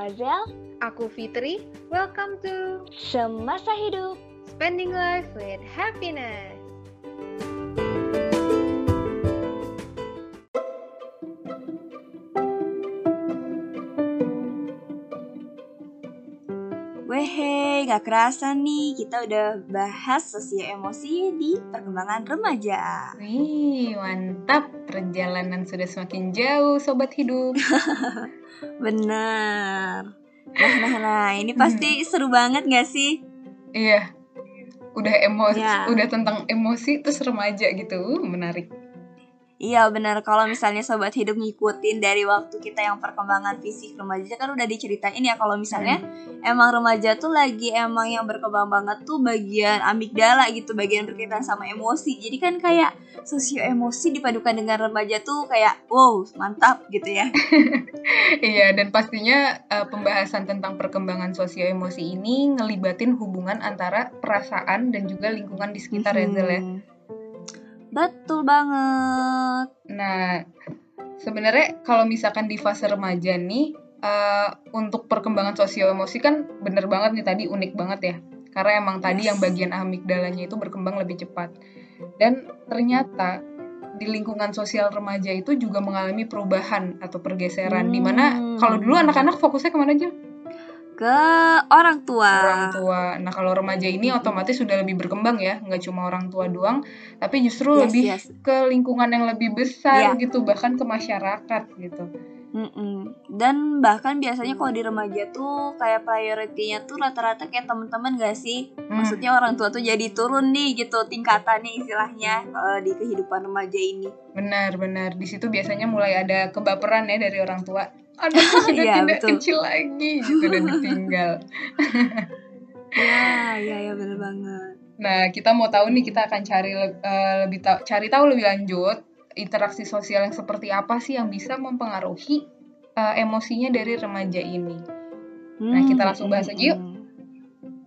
Azel. Aku Fitri. Welcome to Semasa Hidup. Spending Life with Happiness. Gak kerasa nih kita udah bahas sosio emosi di perkembangan remaja. Wih, mantap. Perjalanan sudah semakin jauh, sobat hidup. Bener. Nah, nah, nah, ini pasti seru banget gak sih? Iya. Udah emosi, Ya. udah tentang emosi terus remaja gitu. Menarik. Iya bener, kalau misalnya sobat hidup ngikutin dari waktu kita yang perkembangan fisik remaja kan udah diceritain ya kalau misalnya emang remaja tuh lagi emang yang berkembang banget tuh bagian amigdala gitu, bagian berkaitan sama emosi. Jadi kan kayak sosio emosi dipadukan dengan remaja tuh kayak wow mantap gitu ya. Iya, dan pastinya uh, pembahasan tentang perkembangan sosio emosi ini ngelibatin hubungan antara perasaan dan juga lingkungan di sekitar ya, Zel, ya. Betul banget. Nah, sebenarnya kalau misalkan di fase remaja nih, eh, untuk perkembangan sosio emosi kan bener banget nih tadi unik banget ya. Karena emang tadi yang bagian amigdalanya itu berkembang lebih cepat. Dan ternyata di lingkungan sosial remaja itu juga mengalami perubahan atau pergeseran. Hmm. Di mana kalau dulu anak-anak fokusnya ke mana aja? Ke orang tua. Orang tua. Nah kalau remaja ini otomatis sudah lebih berkembang ya, nggak cuma orang tua doang, tapi justru Yes, lebih yes. ke lingkungan yang lebih besar Iya. gitu, bahkan ke masyarakat gitu. Mm-mm. Dan bahkan biasanya kalau di remaja tuh kayak prioritinya tuh rata-rata kayak temen-temen gak sih? Hmm. Maksudnya orang tua tuh jadi turun nih gitu tingkatannya istilahnya eh, di kehidupan remaja ini. Benar, benar. Di situ biasanya mulai ada kebaperan ya dari orang tua. Anakku sudah Iya, tidak betul. kecil lagi, gitu dan ditinggal. Ya, ya, ya bener banget. Nah, kita mau tahu nih, kita akan cari eh, lebih tahu, cari tahu lebih lanjut interaksi sosial yang seperti apa sih yang bisa mempengaruhi eh, emosinya dari remaja ini. Nah, kita langsung bahas aja yuk. Hmm.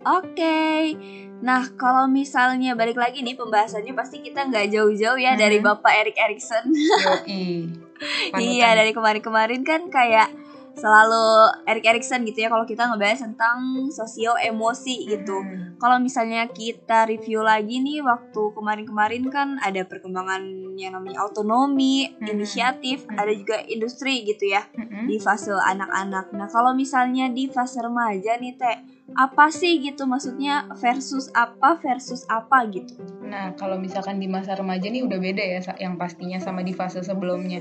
Oke. Nah, kalau misalnya balik lagi nih pembahasannya pasti kita nggak jauh-jauh ya dari Mhm. Bapak Erik Erikson. Yoi. Panutan. Iya dari kemarin-kemarin kan kayak selalu Erik Erikson gitu ya kalau kita ngebahas tentang sosio emosi gitu. Mhm. Kalau misalnya kita review lagi nih waktu kemarin-kemarin kan ada perkembangan yang namanya autonomi, Hmm. inisiatif, Hmm. ada juga industri gitu ya Mhm. di fase anak-anak. Nah kalau misalnya di fase remaja nih teh apa sih gitu maksudnya versus apa versus apa gitu? Nah, kalau misalkan di masa remaja nih udah beda ya yang pastinya sama di fase sebelumnya.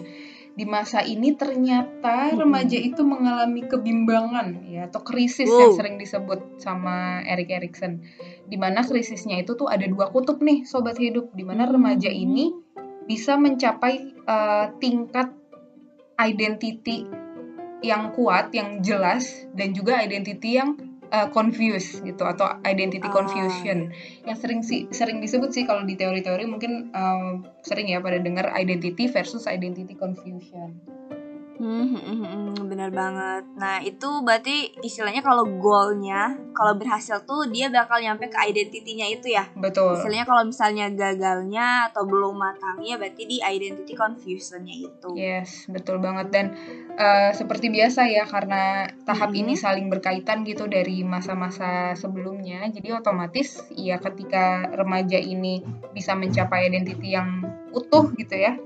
Di masa ini ternyata remaja itu mengalami kebimbangan ya atau krisis Wow. yang sering disebut sama Erik Erikson. Di mana krisisnya itu tuh ada dua kutub nih sobat hidup di mana remaja ini bisa mencapai eh, tingkat identity yang kuat, yang jelas dan juga identity yang eh, confused gitu atau identity Ah, confusion yang sering sih sering disebut sih kalau di teori-teori mungkin um, sering ya pada dengar identity versus identity confusion. Hmm, hmm, hmm, hmm, bener banget. Nah itu berarti istilahnya kalau goalnya, kalau berhasil tuh dia bakal nyampe ke identitinya itu ya. Betul. Istilahnya kalau misalnya gagalnya atau belum matangnya berarti di identity confusionnya itu. Yes, betul banget dan uh, seperti biasa ya karena tahap Mhm. ini saling berkaitan gitu dari masa-masa sebelumnya. Jadi otomatis ya ketika remaja ini bisa mencapai identity yang utuh gitu ya.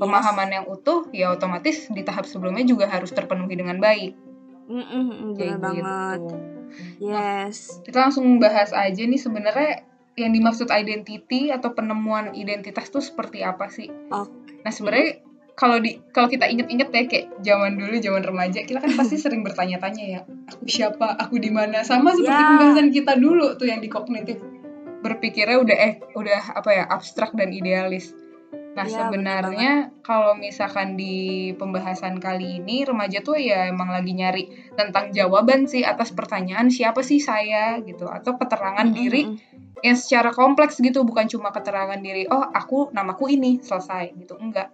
Pemahaman yang utuh ya otomatis di tahap sebelumnya juga harus terpenuhi dengan baik. Hmm, bener Kayak banget. gitu. Yes. kita langsung bahas aja nih sebenarnya yang dimaksud identity atau penemuan identitas tuh seperti apa sih? Oke. Nah sebenarnya kalau di kalau kita inget-inget ya kayak zaman dulu zaman remaja kita kan pasti sering bertanya-tanya ya aku siapa aku di mana sama seperti Ya. pembahasan kita dulu tuh yang di kognitif berpikirnya udah eh udah apa ya abstrak dan idealis. Nah Ya, sebenarnya kalau misalkan di pembahasan kali ini remaja tuh ya emang lagi nyari tentang jawaban sih atas pertanyaan siapa sih saya? gitu. Atau keterangan Hmm, diri yang secara kompleks gitu bukan cuma keterangan diri oh aku namaku ini selesai gitu. Enggak.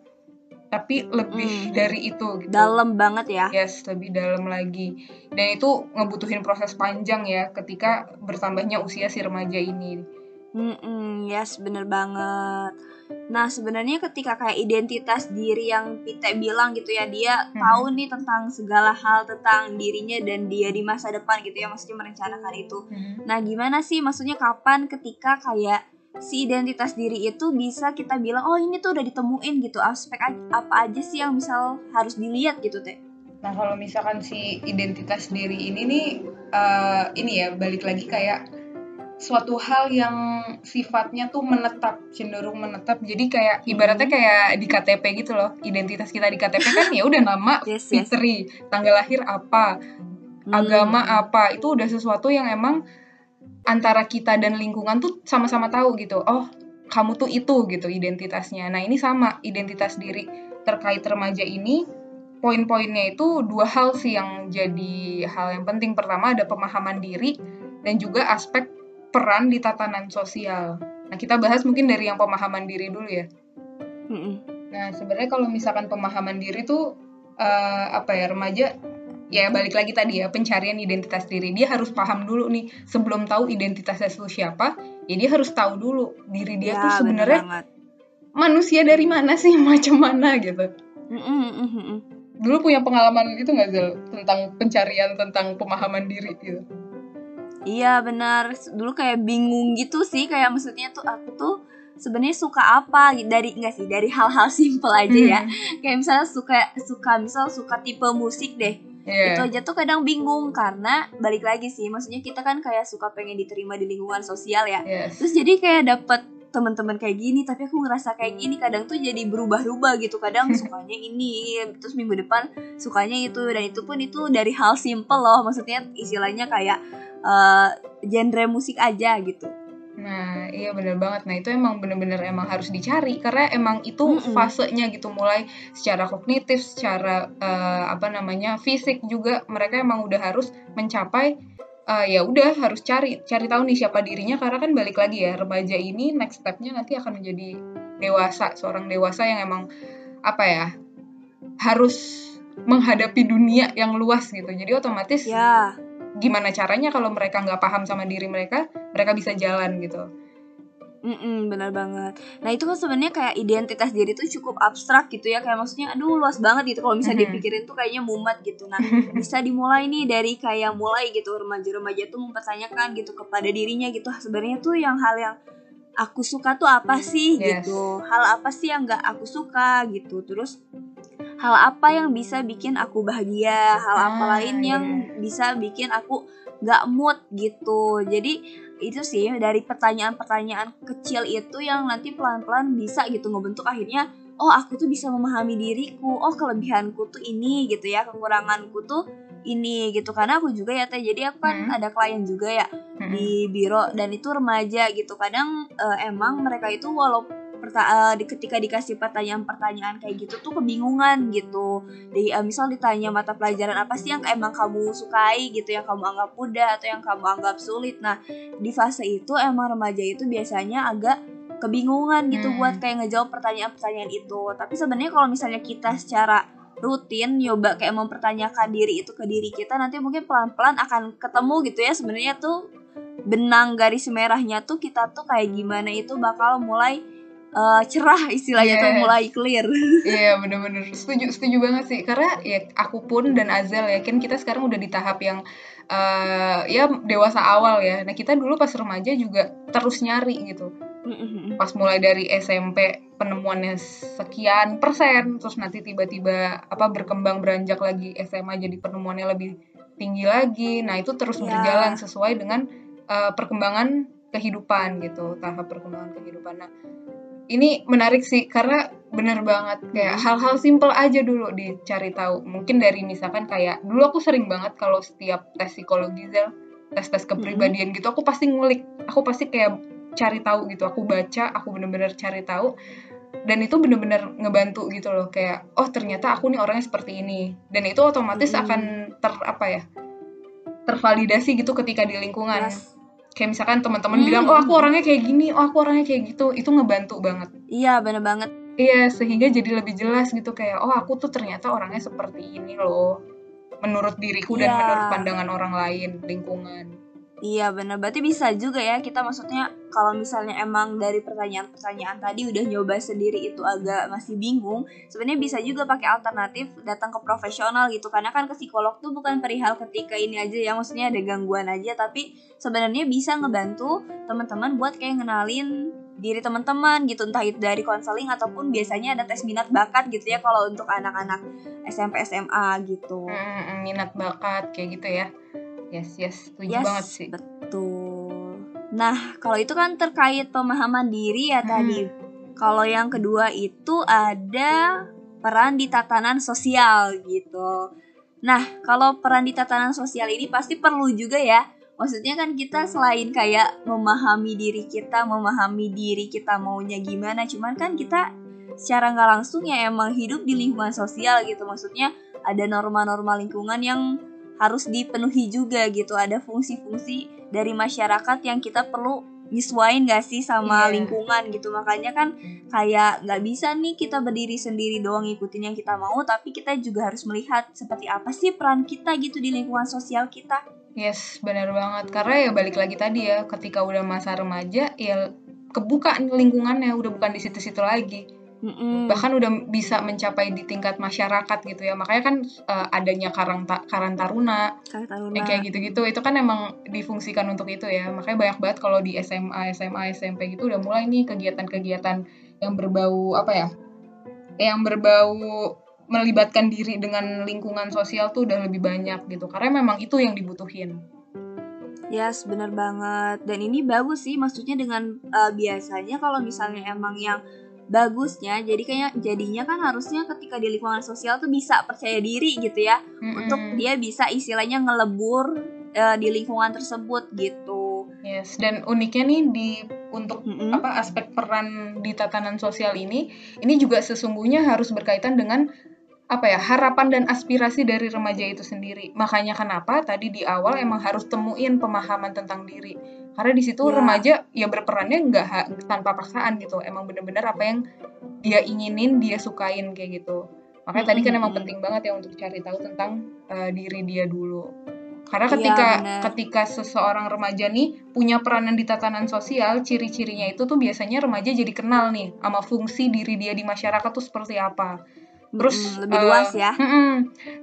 Tapi lebih Hmm. dari itu gitu. Dalam banget ya. yes lebih dalam lagi. Dan itu ngebutuhin proses panjang ya ketika bertambahnya usia si remaja ini. Hmm, hmm, yes bener banget. Nah, sebenarnya ketika kayak identitas diri yang Pite bilang gitu ya, dia Hmm. tahu nih tentang segala hal tentang dirinya dan dia di masa depan gitu ya, maksudnya merencanakan itu. Mhm. Nah, gimana sih maksudnya kapan ketika kayak si identitas diri itu bisa kita bilang, oh ini tuh udah ditemuin gitu, aspek apa aja sih yang misal harus dilihat gitu teh? Nah kalau misalkan si identitas diri ini nih, eh, ini ya balik lagi kayak suatu hal yang sifatnya tuh menetap, cenderung menetap. Jadi kayak Hmm. ibaratnya kayak di KTP gitu loh. Identitas kita di KTP kan ya udah nama Yes, yes. Fitri, tanggal lahir apa, Hmm. agama apa, itu udah sesuatu yang emang antara kita dan lingkungan tuh sama-sama tahu gitu. Oh, kamu tuh itu gitu identitasnya. Nah, ini sama identitas diri terkait remaja ini poin-poinnya itu dua hal sih yang jadi hal yang penting. Pertama ada pemahaman diri dan juga aspek peran di tatanan sosial. Nah, kita bahas mungkin dari yang pemahaman diri dulu ya. Mm-mm. Nah, sebenarnya kalau misalkan pemahaman diri tuh eh, apa ya remaja ya balik lagi tadi ya pencarian identitas diri. Dia harus paham dulu nih sebelum tahu identitasnya itu siapa, ya dia harus tahu dulu diri dia Ya, tuh sebenarnya manusia dari mana sih, macam mana gitu. Mm-mm, mm-mm. Dulu punya pengalaman itu nggak Zel tentang pencarian tentang pemahaman diri gitu. Iya benar. Dulu kayak bingung gitu sih kayak maksudnya tuh aku tuh sebenarnya suka apa dari enggak sih dari hal-hal simpel aja ya. Hmm. Kayak misalnya suka suka misal suka tipe musik deh. Iya. Itu aja tuh kadang bingung karena balik lagi sih maksudnya kita kan kayak suka pengen diterima di lingkungan sosial ya. Yes. Terus jadi kayak dapet teman-teman kayak gini tapi aku ngerasa kayak gini kadang tuh jadi berubah-ubah gitu kadang sukanya ini terus minggu depan sukanya itu dan itu pun itu dari hal simple loh maksudnya istilahnya kayak eh, genre musik aja gitu Nah, iya bener banget. Nah, itu emang bener-bener emang harus dicari karena emang itu Mm-mm. fasenya gitu mulai secara kognitif, secara eh, apa namanya fisik juga mereka emang udah harus mencapai eh, ya udah harus cari cari tahu nih siapa dirinya karena kan balik lagi ya remaja ini next stepnya nanti akan menjadi dewasa seorang dewasa yang emang apa ya harus menghadapi dunia yang luas gitu. Jadi otomatis ya gimana caranya kalau mereka nggak paham sama diri mereka, mereka bisa jalan gitu. Mm-mm, benar banget. Nah itu kan sebenarnya kayak identitas diri tuh cukup abstrak gitu ya, kayak maksudnya aduh luas banget gitu. Kalau misalnya dipikirin tuh kayaknya mumet gitu. Nah bisa dimulai nih dari kayak mulai gitu. Remaja-remaja tuh mempertanyakan gitu kepada dirinya gitu sebenarnya tuh yang hal yang aku suka tuh apa sih? Yes. gitu, hal apa sih yang nggak aku suka? Gitu, terus hal apa yang bisa bikin aku bahagia, hal apa Ah, lain yang iya. bisa bikin aku nggak mood gitu. Jadi itu sih dari pertanyaan-pertanyaan kecil itu yang nanti pelan-pelan bisa gitu ngebentuk akhirnya oh aku tuh bisa memahami diriku oh kelebihanku tuh ini gitu ya kekuranganku tuh ini gitu karena aku juga ya teh jadi aku kan Hmm. ada klien juga ya Mm-mm. di biro dan itu remaja gitu kadang eh, emang mereka itu walau perta- eh, di- ketika dikasih pertanyaan-pertanyaan kayak gitu tuh kebingungan gitu. Di eh, misal ditanya mata pelajaran apa sih yang emang kamu sukai gitu yang kamu anggap mudah atau yang kamu anggap sulit. Nah di fase itu emang remaja itu biasanya agak kebingungan gitu Hmm. buat kayak ngejawab pertanyaan-pertanyaan itu. Tapi sebenarnya kalau misalnya kita secara rutin nyoba kayak mempertanyakan diri itu ke diri kita nanti mungkin pelan-pelan akan ketemu gitu ya. Sebenarnya tuh benang garis merahnya tuh kita tuh kayak gimana itu bakal mulai eh, cerah istilahnya tuh Yes. mulai clear Iya bener-bener setuju setuju banget sih karena ya aku pun dan Azel yakin kita sekarang udah di tahap yang eh, ya dewasa awal ya. Nah kita dulu pas remaja juga terus nyari gitu. Pas mulai dari SMP penemuannya sekian persen, terus nanti tiba-tiba apa berkembang beranjak lagi SMA jadi penemuannya lebih tinggi lagi. Nah itu terus Ya. berjalan sesuai dengan eh, perkembangan kehidupan gitu, tahap perkembangan kehidupan. Nah ini menarik sih karena bener banget kayak Hmm. hal-hal simple aja dulu dicari tahu mungkin dari misalkan kayak dulu aku sering banget kalau setiap tes psikologi Zel tes tes kepribadian gitu aku pasti ngulik aku pasti kayak cari tahu gitu aku baca aku bener-bener cari tahu dan itu bener-bener ngebantu gitu loh kayak oh ternyata aku nih orangnya seperti ini dan itu otomatis Mm-mm. akan ter apa ya tervalidasi gitu ketika di lingkungan Yes. Kayak misalkan teman-teman Hmm. bilang oh aku orangnya kayak gini oh aku orangnya kayak gitu itu ngebantu banget iya bener banget Iya, sehingga jadi lebih jelas gitu kayak oh aku tuh ternyata orangnya seperti ini loh. Menurut diriku dan Iya. menurut pandangan orang lain, lingkungan. Iya benar, berarti bisa juga ya kita maksudnya kalau misalnya emang dari pertanyaan-pertanyaan tadi udah nyoba sendiri itu agak masih bingung, sebenarnya bisa juga pakai alternatif datang ke profesional gitu karena kan ke psikolog tuh bukan perihal ketika ini aja ya maksudnya ada gangguan aja tapi sebenarnya bisa ngebantu teman-teman buat kayak ngenalin diri teman-teman gitu entah itu dari konseling ataupun biasanya ada tes minat bakat gitu ya kalau untuk anak-anak SMP SMA gitu. Hmm, minat bakat kayak gitu ya. Yes, yes, setuju Yes, banget sih. betul. Nah, kalau itu kan terkait pemahaman diri ya Hmm. tadi. Kalau yang kedua itu ada peran di tatanan sosial gitu. Nah, kalau peran di tatanan sosial ini pasti perlu juga ya. Maksudnya kan kita selain kayak memahami diri kita, memahami diri kita maunya gimana, cuman kan kita secara nggak langsung ya emang hidup di lingkungan sosial gitu. Maksudnya ada norma-norma lingkungan yang harus dipenuhi juga gitu ada fungsi-fungsi dari masyarakat yang kita perlu nyesuain gak sih sama Iya. lingkungan gitu makanya kan kayak nggak bisa nih kita berdiri sendiri doang ngikutin yang kita mau tapi kita juga harus melihat seperti apa sih peran kita gitu di lingkungan sosial kita Yes, benar banget. Karena ya balik lagi tadi ya, ketika udah masa remaja, ya kebuka lingkungannya, udah bukan di situ-situ lagi. Mm-mm. Bahkan udah bisa mencapai di tingkat masyarakat gitu ya. Makanya kan eh, adanya Karang Ta- Karang Taruna, yang kayak gitu-gitu, itu kan emang difungsikan untuk itu ya. Makanya banyak banget kalau di SMA, SMA, SMP gitu udah mulai nih kegiatan-kegiatan yang berbau apa ya? Yang berbau melibatkan diri dengan lingkungan sosial tuh udah lebih banyak gitu. Karena memang itu yang dibutuhin. Yes, bener banget. Dan ini bagus sih, maksudnya dengan uh, biasanya kalau misalnya emang yang bagusnya, jadi kayak jadinya kan harusnya ketika di lingkungan sosial tuh bisa percaya diri gitu ya, untuk Mm-mm. dia bisa istilahnya ngelebur uh, di lingkungan tersebut gitu. Yes, dan uniknya nih di untuk Mm-mm. apa aspek peran di tatanan sosial ini, ini juga sesungguhnya harus berkaitan dengan apa ya harapan dan aspirasi dari remaja itu sendiri. Makanya kenapa tadi di awal emang harus temuin pemahaman tentang diri. Karena di situ Ya. remaja ya berperannya nggak tanpa paksaan gitu. Emang bener-bener apa yang dia inginin, dia sukain kayak gitu. Makanya tadi kan emang penting banget ya untuk cari tahu tentang eh, diri dia dulu. Karena Iya, ketika benar. ketika seseorang remaja nih punya peranan di tatanan sosial, ciri-cirinya itu tuh biasanya remaja jadi kenal nih sama fungsi diri dia di masyarakat tuh seperti apa. Terus Mm-mm, lebih eh, luas ya. mm-mm.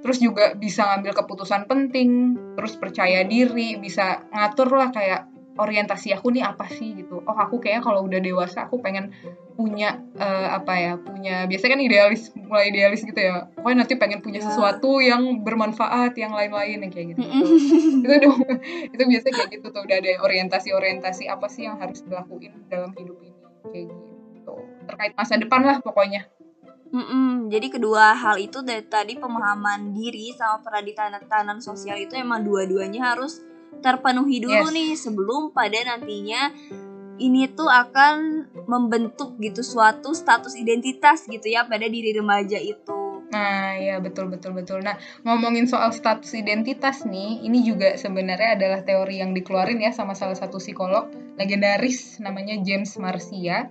terus juga bisa ngambil keputusan penting, terus percaya diri, bisa ngatur lah kayak orientasi aku nih apa sih gitu. Oh aku kayaknya kalau udah dewasa aku pengen punya eh, apa ya punya biasanya kan idealis mulai idealis gitu ya. Pokoknya nanti pengen punya Ya. sesuatu yang bermanfaat yang lain-lain yang kayak gitu. Itu dong itu biasa kayak gitu tuh udah ada orientasi-orientasi apa sih yang harus dilakuin dalam hidup ini kayak gitu terkait masa depan lah pokoknya Mm-mm. Jadi kedua hal itu dari tadi pemahaman diri sama peran di tatanan sosial itu emang dua-duanya harus terpenuhi dulu Yes. nih sebelum pada nantinya ini tuh akan membentuk gitu suatu status identitas gitu ya pada diri remaja itu. Nah, ya betul betul betul. Nah, ngomongin soal status identitas nih, ini juga sebenarnya adalah teori yang dikeluarin ya sama salah satu psikolog legendaris namanya James Marcia.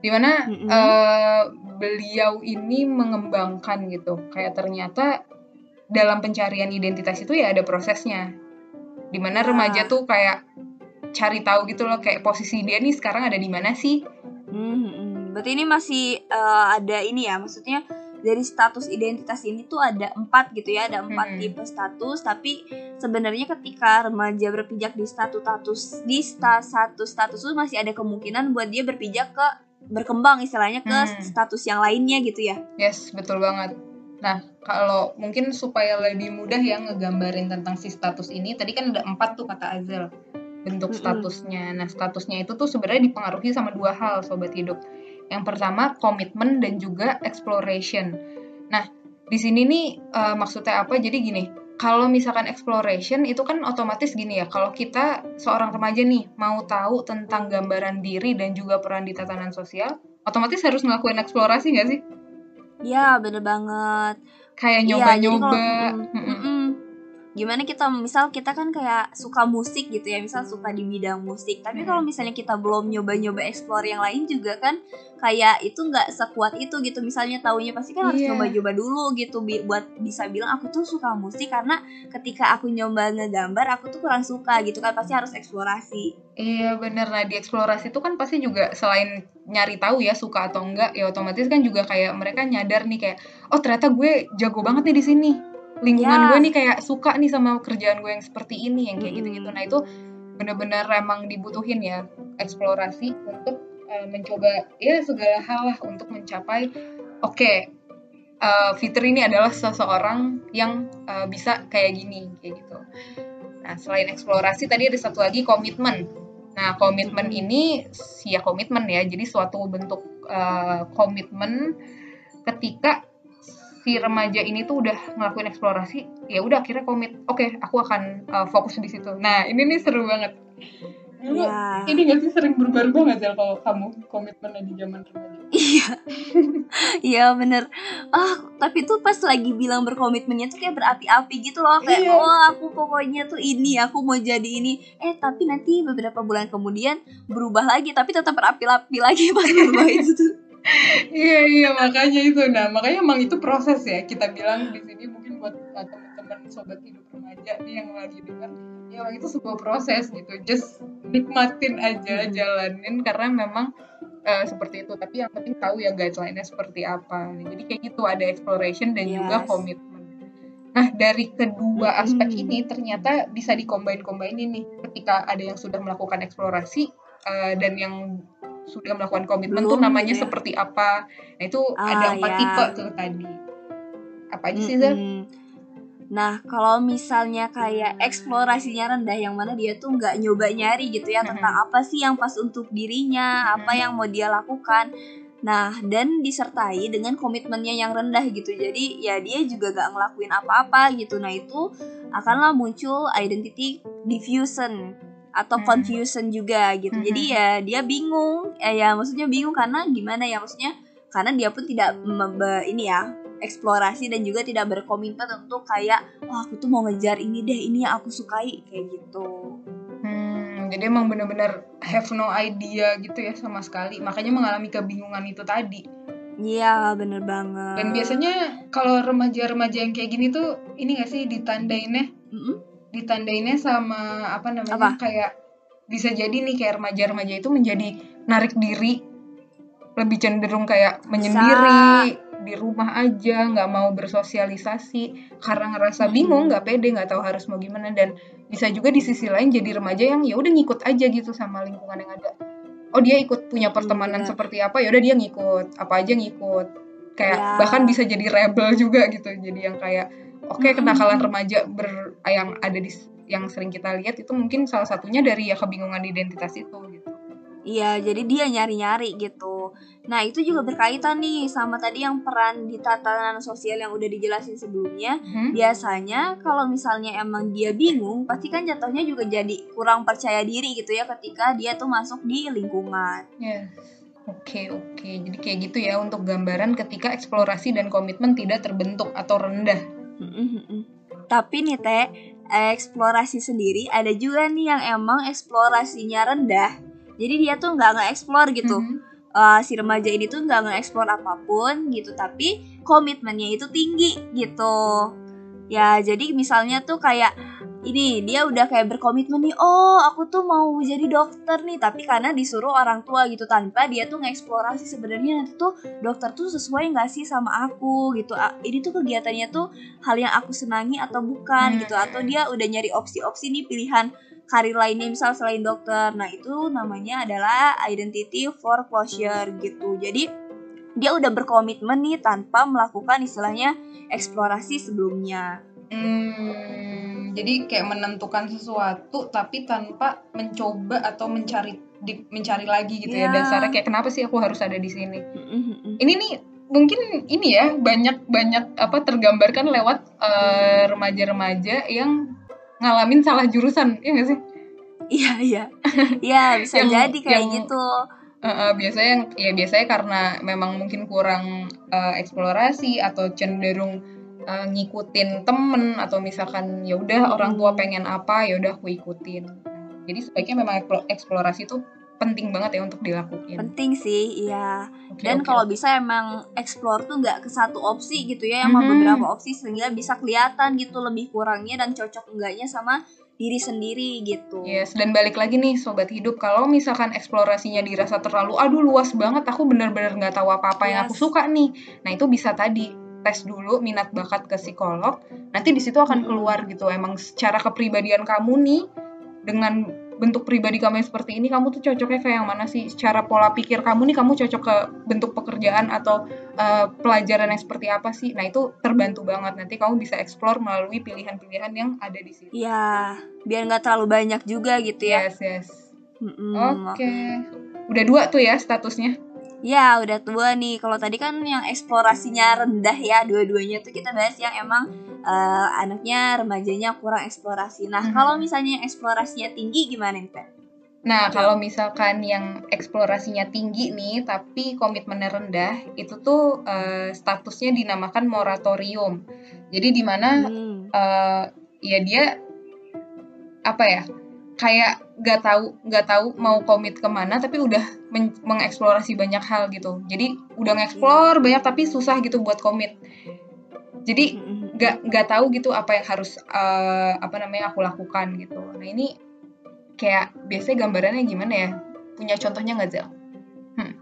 Di mana Mm-mm. eh, beliau ini mengembangkan gitu. Kayak ternyata dalam pencarian identitas itu ya ada prosesnya. Di mana Wah. remaja tuh kayak cari tahu gitu loh kayak posisi dia nih sekarang ada di mana sih? Hmm, berarti ini masih eh, ada ini ya, maksudnya dari status identitas ini tuh ada empat gitu ya, ada empat Mm-mm. tipe status. Tapi sebenarnya ketika remaja berpijak di status status di sta- satu status itu masih ada kemungkinan buat dia berpijak ke berkembang istilahnya ke Hmm. status yang lainnya gitu ya. Yes, betul banget. Nah, kalau mungkin supaya lebih mudah ya ngegambarin tentang si status ini, tadi kan ada empat tuh kata Azel bentuk statusnya. Nah, statusnya itu tuh sebenarnya dipengaruhi sama dua hal, sobat hidup. Yang pertama komitmen dan juga exploration. Nah, di sini nih eh, maksudnya apa? Jadi gini, kalau misalkan exploration itu kan otomatis gini ya, kalau kita seorang remaja nih mau tahu tentang gambaran diri dan juga peran di tatanan sosial, otomatis harus ngelakuin eksplorasi nggak sih? Ya, bener banget. kayak Iya, jadi nyoba-nyoba. kalau- mm, mm-mm. Gimana kita misal kita kan kayak suka musik gitu ya misal suka di bidang musik. Tapi Hmm. kalau misalnya kita belum nyoba-nyoba explore yang lain juga kan kayak itu nggak sekuat itu gitu. Misalnya taunya pasti kan harus Iya. coba-coba dulu gitu bi- buat bisa bilang aku tuh suka musik karena ketika aku nyoba ngegambar aku tuh kurang suka gitu kan. Pasti harus eksplorasi. Iya bener, nah di eksplorasi itu kan pasti juga selain nyari tahu ya suka atau enggak, ya otomatis kan juga kayak mereka nyadar nih kayak, oh ternyata gue jago banget nih di sini, lingkungan Ya. gue nih kayak suka nih sama kerjaan gue yang seperti ini, yang kayak gitu-gitu. Nah itu bener-bener emang dibutuhin ya eksplorasi untuk eh, mencoba ya segala hal lah untuk mencapai, oke eh, Fitri ini adalah seseorang yang eh, bisa kayak gini, kayak gitu. Nah, selain eksplorasi tadi ada satu lagi komitmen. Nah, komitmen ini ya komitmen ya. Jadi suatu bentuk eh, komitmen ketika si remaja ini tuh udah ngelakuin eksplorasi, ya udah akhirnya komit. Oke, aku akan eh, fokus di situ. Nah, ini nih seru banget. Dulu, ya Ini gak sih sering berubah-ubah nggak sih kalau kamu komitmennya di zaman remaja? iya iya bener ah tapi tuh pas lagi bilang berkomitmennya tuh kayak berapi-api gitu loh kayak Iya. oh aku pokoknya tuh ini aku mau jadi ini eh tapi nanti beberapa bulan kemudian berubah lagi tapi tetap berapi-api lagi pas berubah itu tuh Iya iya makanya itu. Nah makanya emang itu proses ya. Kita bilang di sini mungkin buat uh, teman-teman sobat hidup remaja nih yang lagi dengar ya emang itu sebuah proses gitu. Just nikmatin aja jalanin karena memang uh, seperti itu. Tapi yang penting tahu ya guideline-nya seperti apa. Jadi kayak gitu ada exploration dan juga Yes. komitmen nah dari kedua Mm-mm. aspek ini ternyata bisa dikombain-kombain ini. Ketika ada yang sudah melakukan eksplorasi uh, dan yang sudah melakukan komitmen tuh namanya ya. seperti apa. Nah itu Ah, ada empat ya. tipe tuh tadi. Apa aja sih Zal? Mm-mm. Nah, kalau misalnya kayak eksplorasinya rendah yang mana dia tuh nggak nyoba nyari gitu ya tentang apa sih yang pas untuk dirinya, apa yang mau dia lakukan. Nah, dan disertai dengan komitmennya yang rendah gitu. Jadi ya dia juga gak ngelakuin apa-apa gitu. Nah, itu akanlah muncul identity diffusion atau Mhm. confusion juga gitu. Mhm. Jadi ya dia bingung. Eh, ya maksudnya bingung karena gimana ya maksudnya karena dia pun tidak ini ya eksplorasi dan juga tidak berkomitmen untuk kayak oh aku tuh mau ngejar ini deh ini yang aku sukai kayak gitu Hmm, jadi emang bener-bener have no idea gitu ya sama sekali. Makanya mengalami kebingungan itu tadi. iya bener banget Dan biasanya kalau remaja-remaja yang kayak gini tuh ini gak sih ditandainnya? Mm-mm. Ditandainnya sama apa namanya Apa? kayak bisa jadi nih kayak remaja-remaja itu menjadi narik diri lebih cenderung kayak menyendiri di rumah aja nggak mau bersosialisasi karena ngerasa Mm-mm. bingung nggak pede nggak tahu harus mau gimana dan bisa juga di sisi lain jadi remaja yang ya udah ngikut aja gitu sama lingkungan yang ada oh dia ikut punya pertemanan benar. seperti apa ya udah dia ngikut apa aja ngikut kayak Ya. bahkan bisa jadi rebel juga gitu jadi yang kayak oke Mm-mm. kenakalan remaja ber yang ada di yang sering kita lihat itu mungkin salah satunya dari ya kebingungan identitas itu gitu Iya, jadi dia nyari-nyari gitu. Nah, itu juga berkaitan nih sama tadi yang peran di tatanan sosial yang udah dijelasin sebelumnya. Hmm? Biasanya kalau misalnya emang dia bingung, pasti kan jatuhnya juga jadi kurang percaya diri gitu ya ketika dia tuh masuk di lingkungan. Yes. Oke, oke. Jadi kayak gitu ya untuk gambaran ketika eksplorasi dan komitmen tidak terbentuk atau rendah. Tapi nih Teh, eksplorasi sendiri ada juga nih yang emang eksplorasinya rendah. Jadi dia tuh nggak nge-explore gitu. Mhm. Eh, si remaja ini tuh nggak nge-explore apa pun gitu, tapi komitmennya itu tinggi gitu. Ya, jadi misalnya tuh kayak ini dia udah kayak berkomitmen nih, oh aku tuh mau jadi dokter nih, tapi karena disuruh orang tua gitu tanpa dia tuh ngeksplorasi sebenarnya nanti tuh dokter tuh sesuai nggak sih sama aku gitu. Ini tuh kegiatannya tuh hal yang aku senangi atau bukan Hmm. gitu, atau dia udah nyari opsi-opsi nih pilihan karir lainnya misal selain dokter. Nah, itu namanya adalah identity foreclosure gitu. Jadi dia udah berkomitmen nih tanpa melakukan istilahnya eksplorasi sebelumnya. Hmm, jadi kayak menentukan sesuatu tapi tanpa mencoba atau mencari di- mencari lagi gitu ya Iya. dasarnya kayak kenapa sih aku harus ada di sini. Mm-mm-mm. Ini nih mungkin ini ya banyak banyak apa tergambarkan lewat eh, remaja-remaja yang ngalamin salah jurusan, ya nggak sih? Iya iya, iya bisa Yang- jadi kayak yang- gitu. Eh, eh, biasanya yang ya biasanya karena memang mungkin kurang eh, eksplorasi atau cenderung uh, ngikutin temen atau misalkan ya udah orang tua pengen apa ya udah aku ikutin jadi sebaiknya memang eksplorasi itu penting banget ya untuk dilakukan. Penting sih, iya. Okay, Dan okay. kalau bisa emang explore tuh nggak ke satu opsi gitu ya, emang mm-hmm. beberapa opsi sehingga bisa kelihatan gitu lebih kurangnya dan cocok enggaknya sama diri sendiri gitu. Yes, dan balik lagi nih sobat hidup, kalau misalkan eksplorasinya dirasa terlalu, aduh luas banget, aku benar-benar nggak tahu apa-apa yes. yang aku suka nih. Nah itu bisa tadi tes dulu minat bakat ke psikolog. Nanti di situ akan keluar gitu, emang secara kepribadian kamu nih dengan bentuk pribadi kamu yang seperti ini kamu tuh cocoknya kayak yang mana sih? Secara pola pikir kamu nih kamu cocok ke bentuk pekerjaan atau uh, pelajaran yang seperti apa sih? Nah itu terbantu banget. Nanti kamu bisa explore melalui pilihan-pilihan yang ada di sini ya biar nggak terlalu banyak juga gitu ya. Yes yes. Mm -mm. oke. Okay. udah dua tuh ya statusnya Ya udah tua nih. Kalau tadi kan yang eksplorasinya rendah ya dua-duanya tuh kita bahas yang emang uh, anaknya remajanya kurang eksplorasi. Nah hmm. kalau misalnya yang eksplorasinya tinggi gimana nih Teh? Nah, kalau misalkan yang eksplorasinya tinggi nih, tapi komitmennya rendah, itu tuh uh, statusnya dinamakan moratorium. Jadi di mana hmm. uh, ya dia apa ya? Kayak nggak tahu nggak tahu mau komit ke mana tapi udah men mengeksplorasi banyak hal gitu. Jadi udah ngeksplor banyak tapi susah gitu buat komit jadi nggak nggak tahu gitu apa yang harus uh, apa namanya aku lakukan gitu. Nah ini kayak biasanya gambarannya gimana ya? Punya contohnya nggak Zel? Hmm.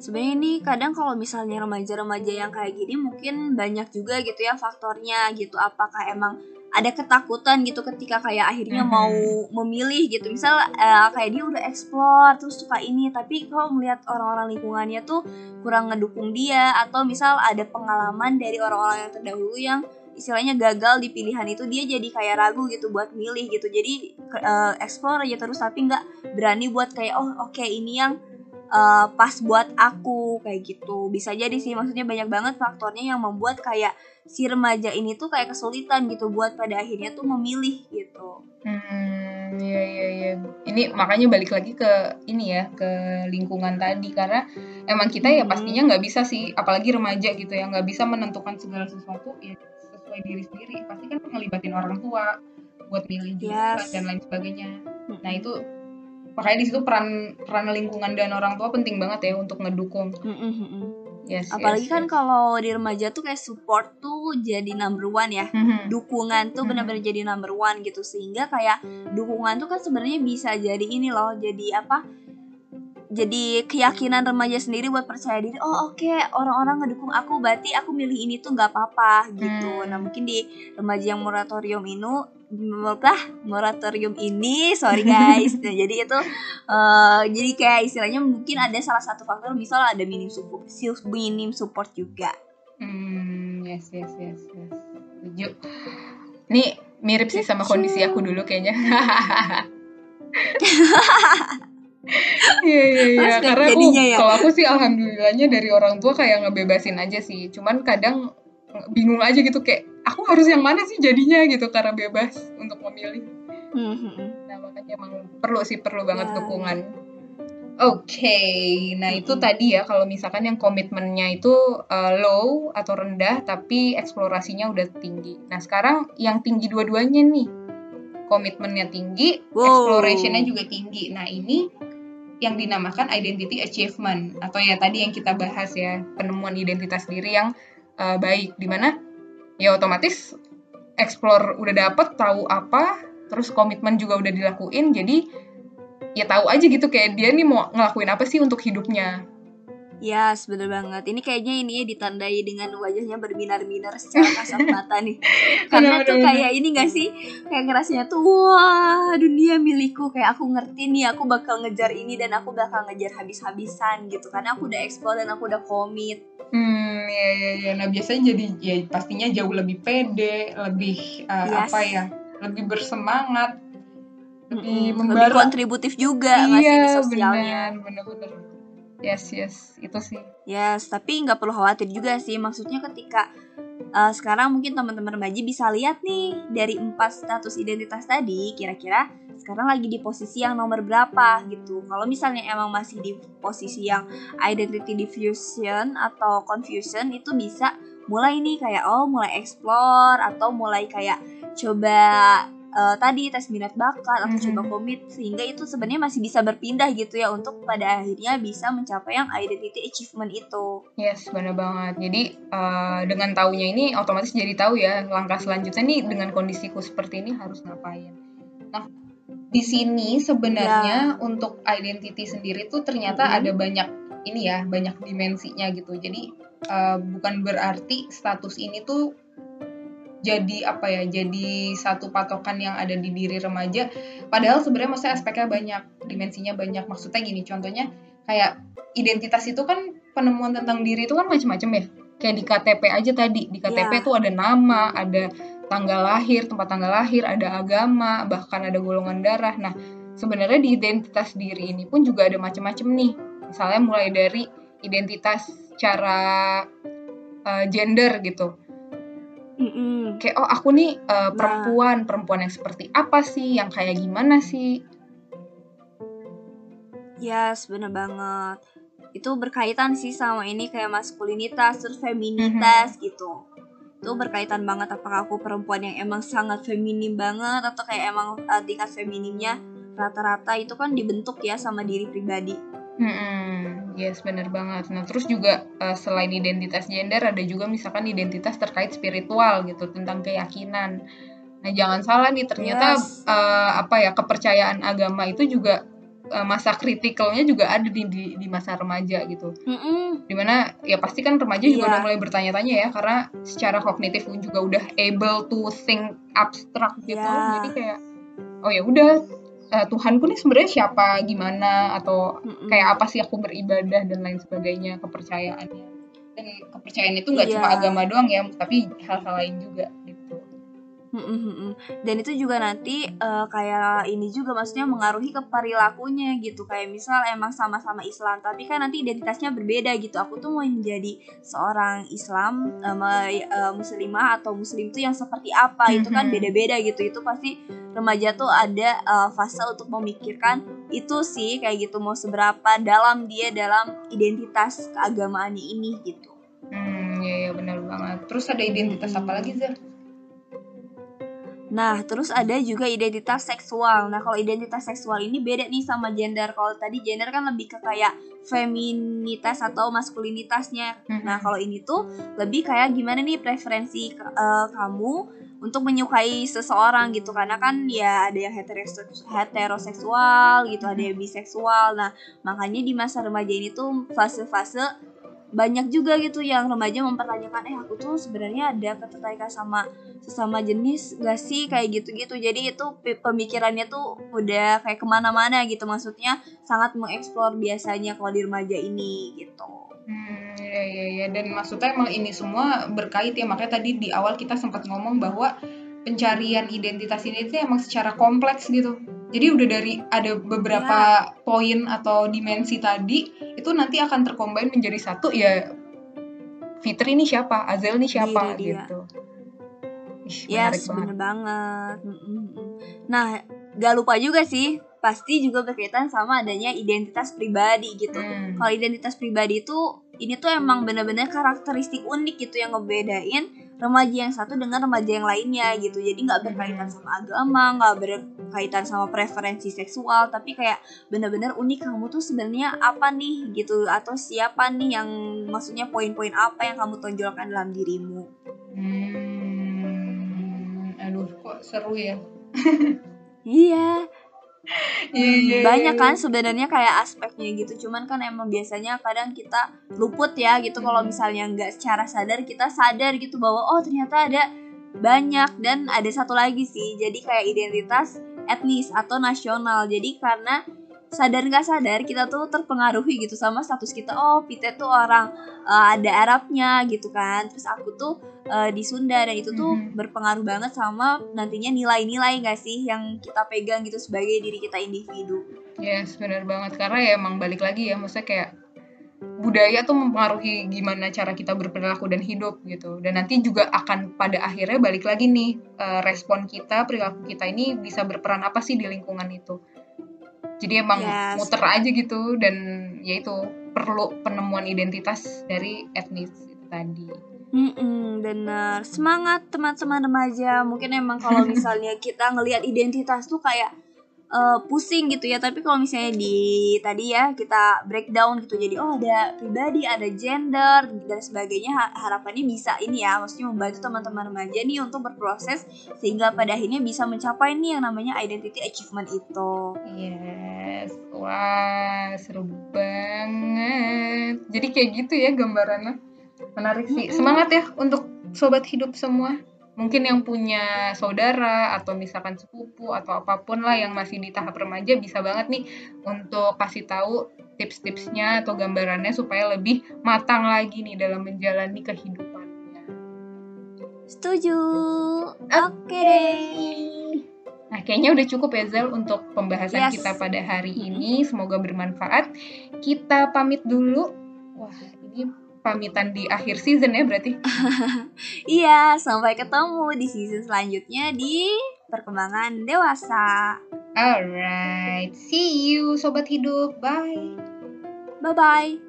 Sebenarnya ini kadang kalau misalnya remaja-remaja yang kayak gini mungkin banyak juga gitu ya faktornya gitu. Apakah emang ada ketakutan gitu ketika kayak akhirnya mm -hmm. mau memilih gitu misal uh, kayak dia udah explore terus suka ini tapi kalau melihat orang-orang lingkungannya tuh kurang ngedukung dia atau misal ada pengalaman dari orang-orang yang terdahulu yang istilahnya gagal di pilihan itu dia jadi kayak ragu gitu buat milih gitu jadi uh, explore aja terus tapi nggak berani buat kayak oh oke okay, ini yang uh, pas buat aku kayak gitu bisa jadi sih maksudnya banyak banget faktornya yang membuat kayak si remaja ini tuh kayak kesulitan gitu buat pada akhirnya tuh memilih gitu. Hmm, iya iya iya. Ini makanya balik lagi ke ini ya, ke lingkungan tadi karena emang kita ya pastinya nggak bisa sih, apalagi remaja gitu ya, nggak bisa menentukan segala sesuatu ya sesuai diri sendiri. Pasti kan ngelibatin orang tua buat milih juga yes. dan lain sebagainya. Nah itu makanya di situ peran peran lingkungan dan orang tua penting banget ya untuk ngedukung. Yes, Apalagi yes, kan yes. kalau di remaja tuh kayak support tuh jadi number one ya. Mm-hmm. Dukungan tuh mm-hmm. benar-benar jadi number one gitu sehingga kayak dukungan tuh kan sebenarnya bisa jadi ini loh, jadi apa? Jadi keyakinan remaja sendiri buat percaya diri. Oh oke okay, orang-orang ngedukung aku, berarti aku milih ini tuh nggak apa-apa gitu. Mm. Nah mungkin di remaja yang moratorium ini apa moratorium ini sorry guys. Nah, jadi itu uh, jadi kayak istilahnya mungkin ada salah satu faktor misal ada minim support minim support juga. Hmm yes yes yes yes. Setuju. Ini mirip sih sama kondisi aku dulu kayaknya. Iya iya iya. Karena aku ya? kalau aku sih alhamdulillahnya dari orang tua kayak ngebebasin aja sih. Cuman kadang bingung aja gitu kayak aku harus yang mana sih jadinya gitu karena bebas untuk memilih mm-hmm. nah makanya emang perlu sih perlu banget yeah. dukungan oke okay. nah mm-hmm. itu tadi ya kalau misalkan yang komitmennya itu uh, low atau rendah tapi eksplorasinya udah tinggi nah sekarang yang tinggi dua-duanya nih komitmennya tinggi wow. explorationnya juga tinggi nah ini yang dinamakan identity achievement atau ya tadi yang kita bahas ya penemuan identitas diri yang uh, baik di mana ya otomatis explore udah dapet tahu apa terus komitmen juga udah dilakuin jadi ya tahu aja gitu kayak dia nih mau ngelakuin apa sih untuk hidupnya Ya, yes, bener banget. Ini kayaknya ini ya ditandai dengan wajahnya berbinar-binar secara kasat mata nih. Karena tuh kayak ini gak sih? Kayak ngerasanya tuh, wah dunia milikku. Kayak aku ngerti nih, aku bakal ngejar ini dan aku bakal ngejar habis-habisan gitu. Karena aku udah explore dan aku udah komit. Hmm, ya, ya, ya. Nah biasanya jadi ya pastinya jauh lebih pede, lebih uh, yes. apa ya? Lebih bersemangat, lebih mm -hmm. lebih kontributif juga iya, ngasih di sosialnya. bener-bener yes yes itu sih yes tapi nggak perlu khawatir juga sih maksudnya ketika uh, sekarang mungkin teman-teman remaja bisa lihat nih dari empat status identitas tadi kira-kira sekarang lagi di posisi yang nomor berapa gitu kalau misalnya emang masih di posisi yang identity diffusion atau confusion itu bisa mulai nih kayak oh mulai explore atau mulai kayak coba uh, tadi tes minat bakat atau coba Mhm. komit sehingga itu sebenarnya masih bisa berpindah gitu ya untuk pada akhirnya bisa mencapai yang identity achievement itu. Yes, benar banget. Jadi eh, dengan taunya ini otomatis jadi tahu ya langkah selanjutnya nih dengan kondisiku seperti ini harus ngapain. Nah, di sini sebenarnya untuk identity sendiri tuh ternyata Mhm. ada banyak ini ya, banyak dimensinya gitu. Jadi eh, bukan berarti status ini tuh jadi apa ya, jadi satu patokan yang ada di diri remaja. Padahal sebenarnya maksudnya aspeknya banyak, dimensinya banyak. Maksudnya gini, contohnya kayak identitas itu kan penemuan tentang diri itu kan macam-macam ya. Kayak di KTP aja tadi, di KTP Ya. tuh ada nama, ada tanggal lahir, tempat tanggal lahir, ada agama, bahkan ada golongan darah. Nah, sebenarnya di identitas diri ini pun juga ada macam-macam nih. Misalnya mulai dari identitas cara eh, gender gitu. Mm-mm. Kayak oh aku nih eh, Nah. perempuan, perempuan yang seperti apa sih, yang kayak gimana sih? Yes, bener banget. Itu berkaitan sih sama ini kayak maskulinitas terus feminitas gitu. Itu berkaitan banget apakah aku perempuan yang emang sangat feminim banget atau kayak emang uh, tingkat feminimnya rata-rata itu kan dibentuk ya sama diri pribadi. Hmm, yes bener banget. Nah terus juga eh, selain identitas gender ada juga misalkan identitas terkait spiritual gitu tentang keyakinan. Nah jangan salah nih ternyata Yes. eh, apa ya kepercayaan agama itu juga masa kritikalnya juga ada di, di di masa remaja gitu. Mm-mm. Di mana ya pasti kan remaja juga Iya. udah mulai bertanya-tanya ya karena secara kognitif juga udah able to think abstrak gitu. Iya. Jadi kayak oh ya udah eh, Tuhanku nih sebenarnya siapa gimana atau Mm-mm. kayak apa sih aku beribadah dan lain sebagainya kepercayaannya dan kepercayaan itu nggak Iya. cuma agama doang ya tapi hal-hal lain juga Dan itu juga nanti eh, kayak ini juga maksudnya mengaruhi ke perilakunya gitu. Kayak misal emang sama-sama Islam tapi kan nanti identitasnya berbeda gitu. Aku tuh mau menjadi seorang Islam me- eh, muslimah atau muslim tuh yang seperti apa itu kan Mhm. beda-beda gitu. Itu pasti remaja tuh ada eh, fase untuk memikirkan itu sih kayak gitu. Mau seberapa dalam dia dalam identitas keagamaannya ini gitu. Hmm ya ya benar banget. Terus ada identitas apa lagi Zah? Nah, terus ada juga identitas seksual. Nah, kalau identitas seksual ini beda nih sama gender. Kalau tadi gender kan lebih ke kayak feminitas atau maskulinitasnya. Nah, kalau ini tuh lebih kayak gimana nih preferensi eh, kamu untuk menyukai seseorang gitu. Karena kan ya ada yang heteroseks- heteroseksual gitu, ada yang biseksual. Nah, makanya di masa remaja ini tuh fase-fase banyak juga gitu yang remaja mempertanyakan eh aku tuh sebenarnya ada ketertarikan sama sesama jenis gak sih kayak gitu-gitu jadi itu pemikirannya tuh udah kayak ke mana-mana gitu maksudnya sangat mengeksplor biasanya kalau di remaja ini gitu Hmm, ya, ya, ya. Dan maksudnya emang ini semua berkait ya. Makanya tadi di awal kita sempat ngomong bahwa pencarian identitas ini tuh emang secara kompleks gitu. Jadi udah dari ada beberapa poin atau dimensi tadi itu nanti akan tercombine menjadi satu ya. Fitri ini siapa? Azel ini siapa? Diri dia. gitu. Ih, yes banget. bener banget mm. nah gak lupa juga sih pasti juga berkaitan sama adanya identitas pribadi gitu Hmm. kalau identitas pribadi itu ini tuh emang bener-bener karakteristik unik gitu yang ngebedain remaja yang satu dengan remaja yang lainnya gitu. Jadi nggak berkaitan sama agama nggak berkaitan sama preferensi seksual tapi kayak bener-bener unik kamu tuh sebenarnya apa nih gitu atau siapa nih yang maksudnya poin-poin apa yang kamu tonjolkan dalam dirimu? Hmm, aduh kok seru ya. iya Iya, iya, banyak iya. kan sebenarnya kayak aspeknya gitu cuman kan emang biasanya kadang kita luput ya gitu kalau Hmm. misalnya nggak secara sadar kita sadar gitu bahwa oh ternyata ada banyak dan ada satu lagi sih jadi kayak identitas etnis atau nasional jadi karena sadar nggak sadar kita tuh terpengaruhi gitu sama status kita oh Pite tuh orang eh, ada Arabnya gitu kan terus aku tuh eh, di Sunda dan itu tuh Mhm. berpengaruh banget sama nantinya nilai-nilai nggak sih yang kita pegang gitu sebagai diri kita individu Yes, benar banget. Karena ya emang balik lagi ya, maksudnya kayak budaya tuh mempengaruhi gimana cara kita berperilaku dan hidup gitu. Dan nanti juga akan pada akhirnya balik lagi nih eh, respon kita, perilaku kita ini bisa berperan apa sih di lingkungan itu. Jadi emang Yes. muter aja gitu dan ya itu perlu penemuan identitas dari etnis itu tadi. Mm-mm, bener semangat teman-teman remaja mungkin emang kalau misalnya kita ngelihat identitas tuh kayak uh, pusing gitu ya. Tapi kalau misalnya di tadi ya kita breakdown gitu. Jadi oh ada pribadi ada gender dan sebagainya. Harapannya bisa ini ya. Maksudnya membantu teman-teman remaja nih untuk berproses sehingga pada akhirnya bisa mencapai nih yang namanya identity achievement itu. Yes. Wah seru banget. Jadi kayak gitu ya gambarannya. Menarik sih. Semangat ya untuk sobat hidup semua mungkin yang punya saudara atau misalkan sepupu atau apa pun lah yang masih di tahap remaja bisa banget nih untuk kasih tahu tips-tipsnya atau gambarannya supaya lebih matang lagi nih dalam menjalani kehidupannya. Setuju. Oke okay. Nah, kayaknya udah cukup ya Zel untuk pembahasan yes. kita pada hari ini. Semoga bermanfaat. Kita pamit dulu. Wah, ini pamitan di akhir season ya berarti. iya, sampai ketemu di season selanjutnya di perkembangan dewasa. Alright, see you sobat hidup. Bye. Bye bye.